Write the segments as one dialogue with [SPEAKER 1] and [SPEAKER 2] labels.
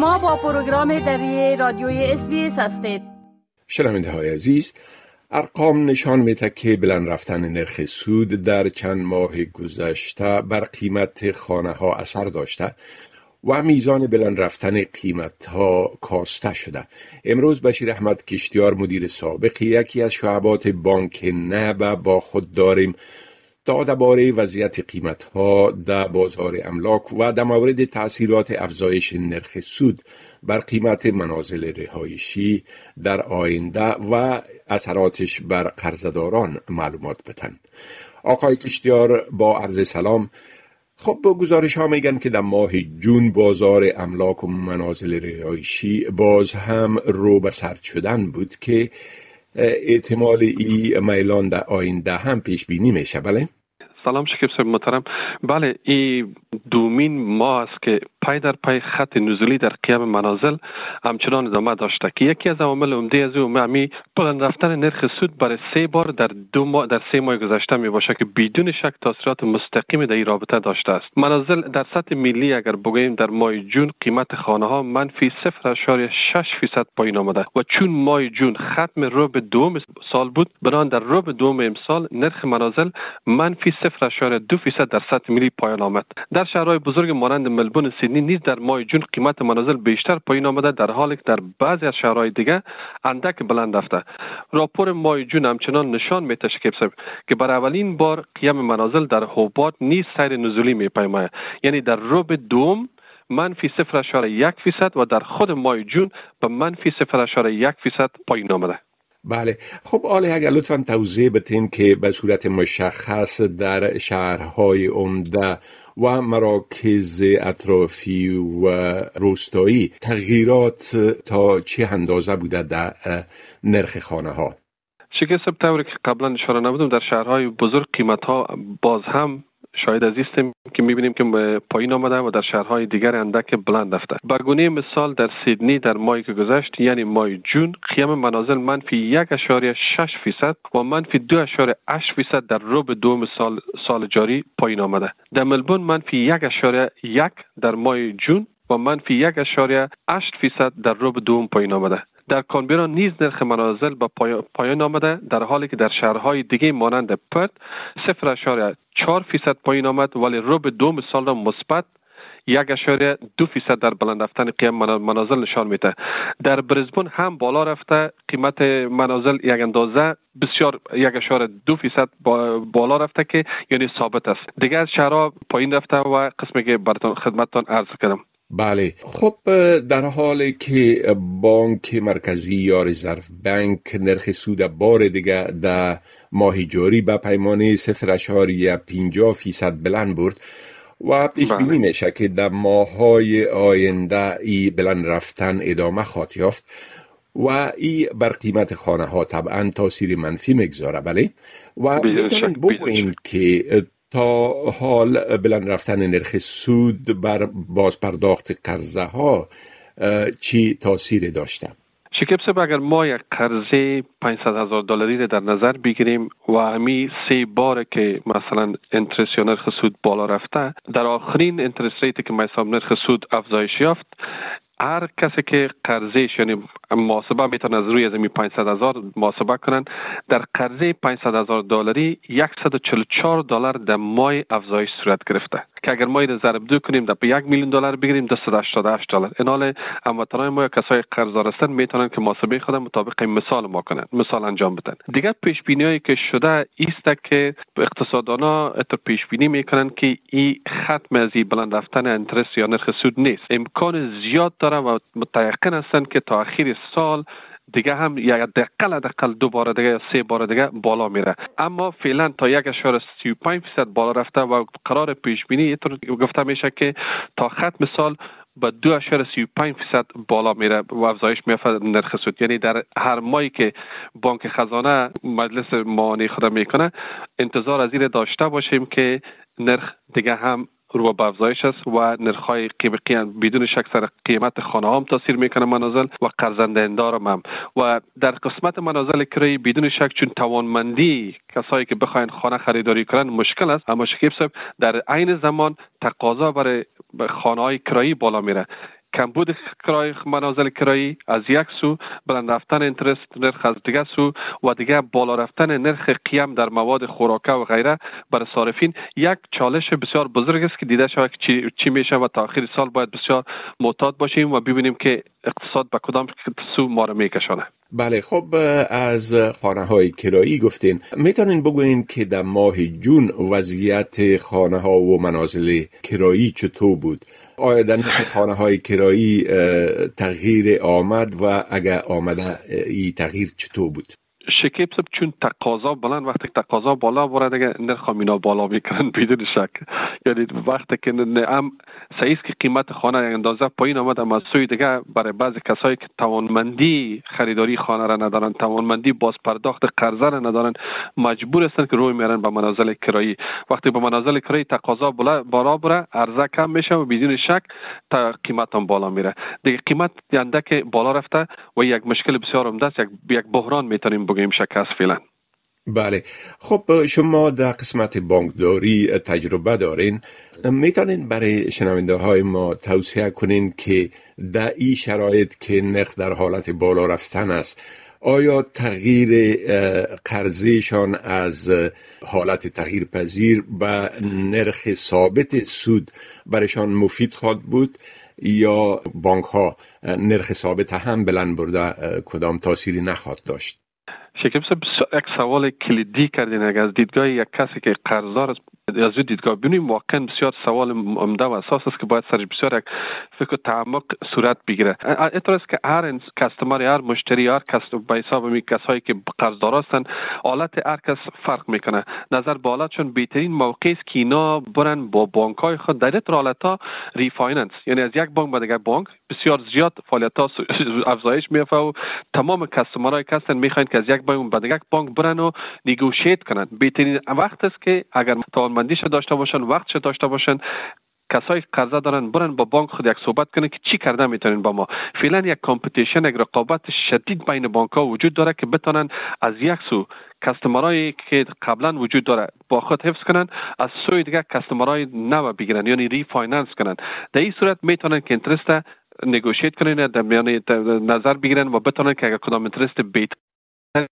[SPEAKER 1] شما با پروگرام دری رادیوی اس هستید.
[SPEAKER 2] شنونده های عزیز ارقام نشان میده که بلند رفتن نرخ سود در چند ماه گذشته بر قیمت خانه ها اثر داشته و میزان بلند رفتن قیمت ها کاسته شده. امروز بشیر احمد کشتیار مدیر سابق یکی از شعبات بانک نهبه با خود داریم تا درباره وضعیت قیمت ها در بازار املاک و در مورد تاثیرات افزایش نرخ سود بر قیمت منازل رهایشی در آینده و اثراتش بر قرضداران معلومات بتن. آقای کشتیار با عرض سلام. خب گزارش ها میگن که در ماه جون بازار املاک و منازل رهایشی باز هم رو به سرد شدن بود که احتمال ای میلان در آینده هم پیش بینی میشه. بله؟
[SPEAKER 3] سلام شکیب صاحب محترم. بله این دومین ماه است که پای در پای خط نزولی در قیام منازل همچنان ادامه داشته. که یکی از عوامل عمده از او معمی بلند رفتن نرخ سود برای سه بار در دو ماه در سه ماه گذشته می باشه که بدون شک تاثیرات مستقیم در این رابطه داشته است. منازل در سطح ملی اگر بگوییم در ماه جون قیمت خانه ها منفی 0.6 فیصد پایین آمده و چون ماه جون ختم روب دوم سال بود بران در روب دوم امسال نرخ منازل منفی 0.2 فیصد در سطح ملی پایان آمد. در شهرهای بزرگ مانند ملبورن سیدنی نیز در ماه جون قیمت منازل بیشتر پایین آمده. در حالی که در بعضی از شهرهای دیگه اندک بلند رفته. راپور ماه جون همچنان نشان صاحب که بر اولین بار قیام منازل در هوبات نیز سیر نزولی میپیماید. یعنی در روب دوم منفی 0.1 فیصد و در خود ماه جون به منفی 0.1 فیصد پایین آمده.
[SPEAKER 2] بله. خب آله اگر لطفا توضیح بتین که به صورت مشخص در شهرهای عمده و مراکز اطرافی و روستایی تغییرات تا چه اندازه بوده در نرخ خانه ها
[SPEAKER 3] شکست طوری که قبلا اشاره نبودم در شهرهای بزرگ قیمت ها باز هم شاید از که می‌بینیم که پایین آمده و در شهرهای دیگر اندک بلند رفته. به گونه مثال در سیدنی در ماهی که گذشت یعنی ماه جون قیم منازل منفی یک اشاری شش فیصد و منفی دو اشاری اش فیصد در روب دوم سال, سال جاری پایین آمده. در ملبون منفی یک اشاری یک در ماه جون و منفی یک اشاری اشت فیصد در روب دوم پایین آمده. در کانبرا نیز نرخ منازل به پایان آمده در حالی که در شهرهای دیگه مانند پرت صفر اشاره چهار فیصد پایین آمد ولی روب دوم سال را مثبت یک اشاره دو فیصد در بلند رفتن قیم منازل نشان میده. در برزبون هم بالا رفته قیمت منازل یک اندازه بسیار یک اشاره دو فیصد بالا رفته که یعنی ثابت است. دیگر شهرها پایین رفته و قسمی که براتون خدمتتان عرض کردم.
[SPEAKER 2] بله. خب در حالی که بانک مرکزی یا رزرو بانک نرخ سود بار دیگه در ماه جاری به پیمانه صفر اشاری پینجا فیصد بلند برد و پیش بینی بله. میشه که در های آینده ای بلند رفتن ادامه خواهد یافت و ای بر قیمت خانه ها طبعا تاثیر منفی می‌گذاره. بله. و می‌تونیم بگوییم که تا حال بلند رفتن نرخ سود بر بازپرداخت قرضه ها چی تاثیر داشته
[SPEAKER 3] شکیب اگر ما یک قرضه 500 هزار دلاری در نظر بگیریم و همی سه بار که مثلا انترس یا نرخ سود بالا رفته در آخرین انترس ریتی که مثلا نرخ سود افزایش یافت هر کسی که قرضش یعنی محاسبه می‌تونه از روی از 500 هزار محاسبه کنن در قرضه 500 هزار دلاری 144 دلار در ماه افزایش صورت گرفته. که اگر ما این ضرب دو کنیم در یک میلیون دلار بگیریم 288 دلار. این حال هموطنان ما کسای قرضدار هستن می‌تونن که محاسبه خود مطابق مثال ما کنن مثال انجام بدن. دیگه پیش بینی هایی که شده است که اقتصاددانا اتر پیش بینی می‌کنن که این ختم از این بلند رفتن انترس یا نرخ سود نیست. امکان زیاد داره و متیقن هستن که تا اخیر سال دیگه هم یک دقل دقل دو بار دیگه یا سه بار دیگه بالا میره. اما فعلا تا یک اشار سی فیصد بالا رفته و قرار پیش بینی گفته میشه که تا ختم سال به دو اشار سی فیصد بالا میره و افزایش میافت نرخ سود. یعنی در هر ماهی که بانک خزانه مجلس معانی خود می‌کنه انتظار از این داشته باشیم که نرخ دیگه هم رو به افزایش است و نرخ‌های قیمتی بدون شک سر قیمت خانه هم تاثیر می‌کنه منازل و قرضنده هم. و در قسمت منازل کرایی بدون شک چون توانمندی کسایی که بخواین خانه خریداری کنن مشکل است. اما شکیب صاحب در عین زمان تقاضا برای خانه های کرایی بالا میره. کمبود کرای منازل کرایی از یک سو بلند رفتن اینترست نرخ از دیگه سو و دیگه بالا رفتن نرخ قیم در مواد خوراکه و غیره برای صارفین یک چالش بسیار بزرگ است که دیده شود چی, چی میشه و تا آخر سال باید بسیار معتاد باشیم و ببینیم که اقتصاد به کدام سو ما رو میکشانه.
[SPEAKER 2] بله خب از خانه های کرایی گفتین. می‌تونین بگوین که در ماه جون وضعیت خانه ها و منازل کرایی چطور بود؟ آیا در خانه های کرایی تغییر آمد و اگر آمده این تغییر چطور بود؟
[SPEAKER 3] شکیب سب چون تقاضا بلند وقتی تقاضا بالا بره دیگه نرخ مینا بالا می‌کنن بدون شک. یعنی وقتی که هم سعی که قیمت خانه یک اندازه پایین آمد اما سوی دیگه برای بعضی کسایی که توانمندی خریداری خانه را ندارن توانمندی باز پرداخت قرضه را ندارن مجبور هستن که روی میرن به منازل کرایی. وقتی به منازل کرایی تقاضا بالا بره عرضه کم میشه و بدون شک تا قیمت هم بالا میره. دیگه قیمت که بالا رفته و یک مشکل بسیار عمده است یک بحران می‌تونیم بگیم. شکست فعلا.
[SPEAKER 2] بله. خب شما در قسمت بانکداری تجربه دارین. می‌تونین برای شنونده های ما توصیه کنین که در این شرایط که نرخ در حالت بالا رفتن است آیا تغییر قرضیشان از حالت تغییر پذیر به نرخ ثابت سود برشان مفید خواهد بود یا بانک ها نرخ ثابت هم بلند برده کدام تاثیری نخواهد داشت؟
[SPEAKER 3] شکیب یک سوال کلیدی کردین. اگر از دیدگاه یک کسی که قرضدار از این دیدگاه بینیم واقعا بسیار سوال عمده و اساس است که باید سرش بسیار یک فکر تعمق صورت بگیره. است که هر customer هر مشتری هر کس به حساب می کسایی که قرضدار هستند حالت هر کس فرق می‌کنه. نظر بالا چون بهترین موقع است که اینا برن با بانک های خود. در این حالت ها refinance یعنی از یک بانک به دیگر بانک بسیار زیاد فعالیت ها افزایش میفته و تمام customer ای که هستن می‌خواین که از یک بانک به دیگر بانک برن و negotiate کنن. بهترین وقت است که اگر توانمندیش داشته باشن وقتش داشته باشن. کسایی قرضه دارن برن با بانک خود یک صحبت کنه که چی کرده می‌تونین با ما. فعلا یک competition یک رقابت شدید بین بانک ها وجود داره که بتونن از یک سو customer ایی که قبلا وجود داره با خود حفظ کنن از سوی دیگه customer ای نو بگیرن یعنی refinance کنن. در این صورت می‌تونن که interest negotiate کنن در یعنی نظر بگیرن و بتونن که اگر کدام interest rate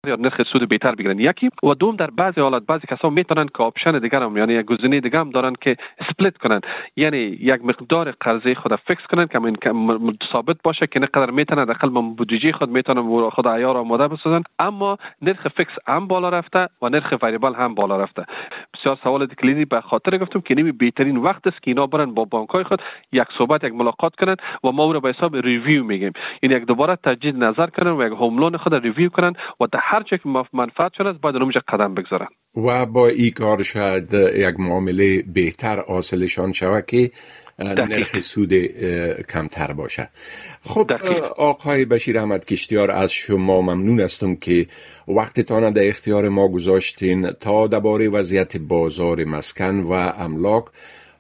[SPEAKER 3] نرخ سود بهتر بگیرن. یکی و دوم در بعضی حالات بعضی کسا می‌تونن که option دیگر هم یعنی یک گزینه دیگه هم دارن که split کنن. یعنی یک مقدار قرضه خود fix کنن که ثابت باشه که اینقدر می‌تونن داخل من بودجه خود می‌تونن خود عیار آماده بسازن. اما نرخ fix هم بالا رفته و نرخ variable هم بالا رفته. بسیار سوال کلیدی به خاطر گفتم که نمی بهترین وقت است که اینا برن با بانک های خود یک صحبت یک ملاقات کنن و ما رو به حساب ریویو میگیم این یک دوباره تجدید نظر کنن و یک هوم خود ریویو کنن و در هر چه که منفعت شده است باید اونجا قدم بگذارن.
[SPEAKER 2] و با این کار شاید یک معامله بهتر حاصلشان شود که نرخ سود کمتر باشه. خب آقای بشیر احمد کشتیار از شما ممنون هستم که وقتتان در اختیار ما گذاشتین تا درباره وضعیت بازار مسکن و املاک.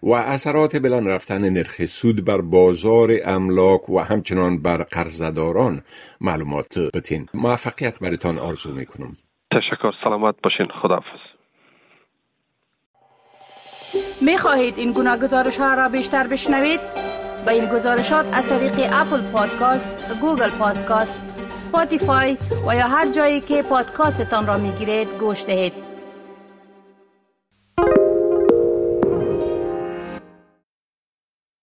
[SPEAKER 2] و اثرات بلند رفتن نرخ سود بر بازار املاک و همچنان بر قرضداران. معلومات بتین موفقیت برتان آرزو می‌کنم.
[SPEAKER 3] تشکر. سلامت باشین. خداحافظ.
[SPEAKER 1] می خواهید این گناه گزارش ها را بیشتر بشنوید؟ با این گزارشات از طریق اپل پادکاست، گوگل پادکاست، سپاتیفای و یا هر جایی که پادکاستتان را می گیرید گوش دهید.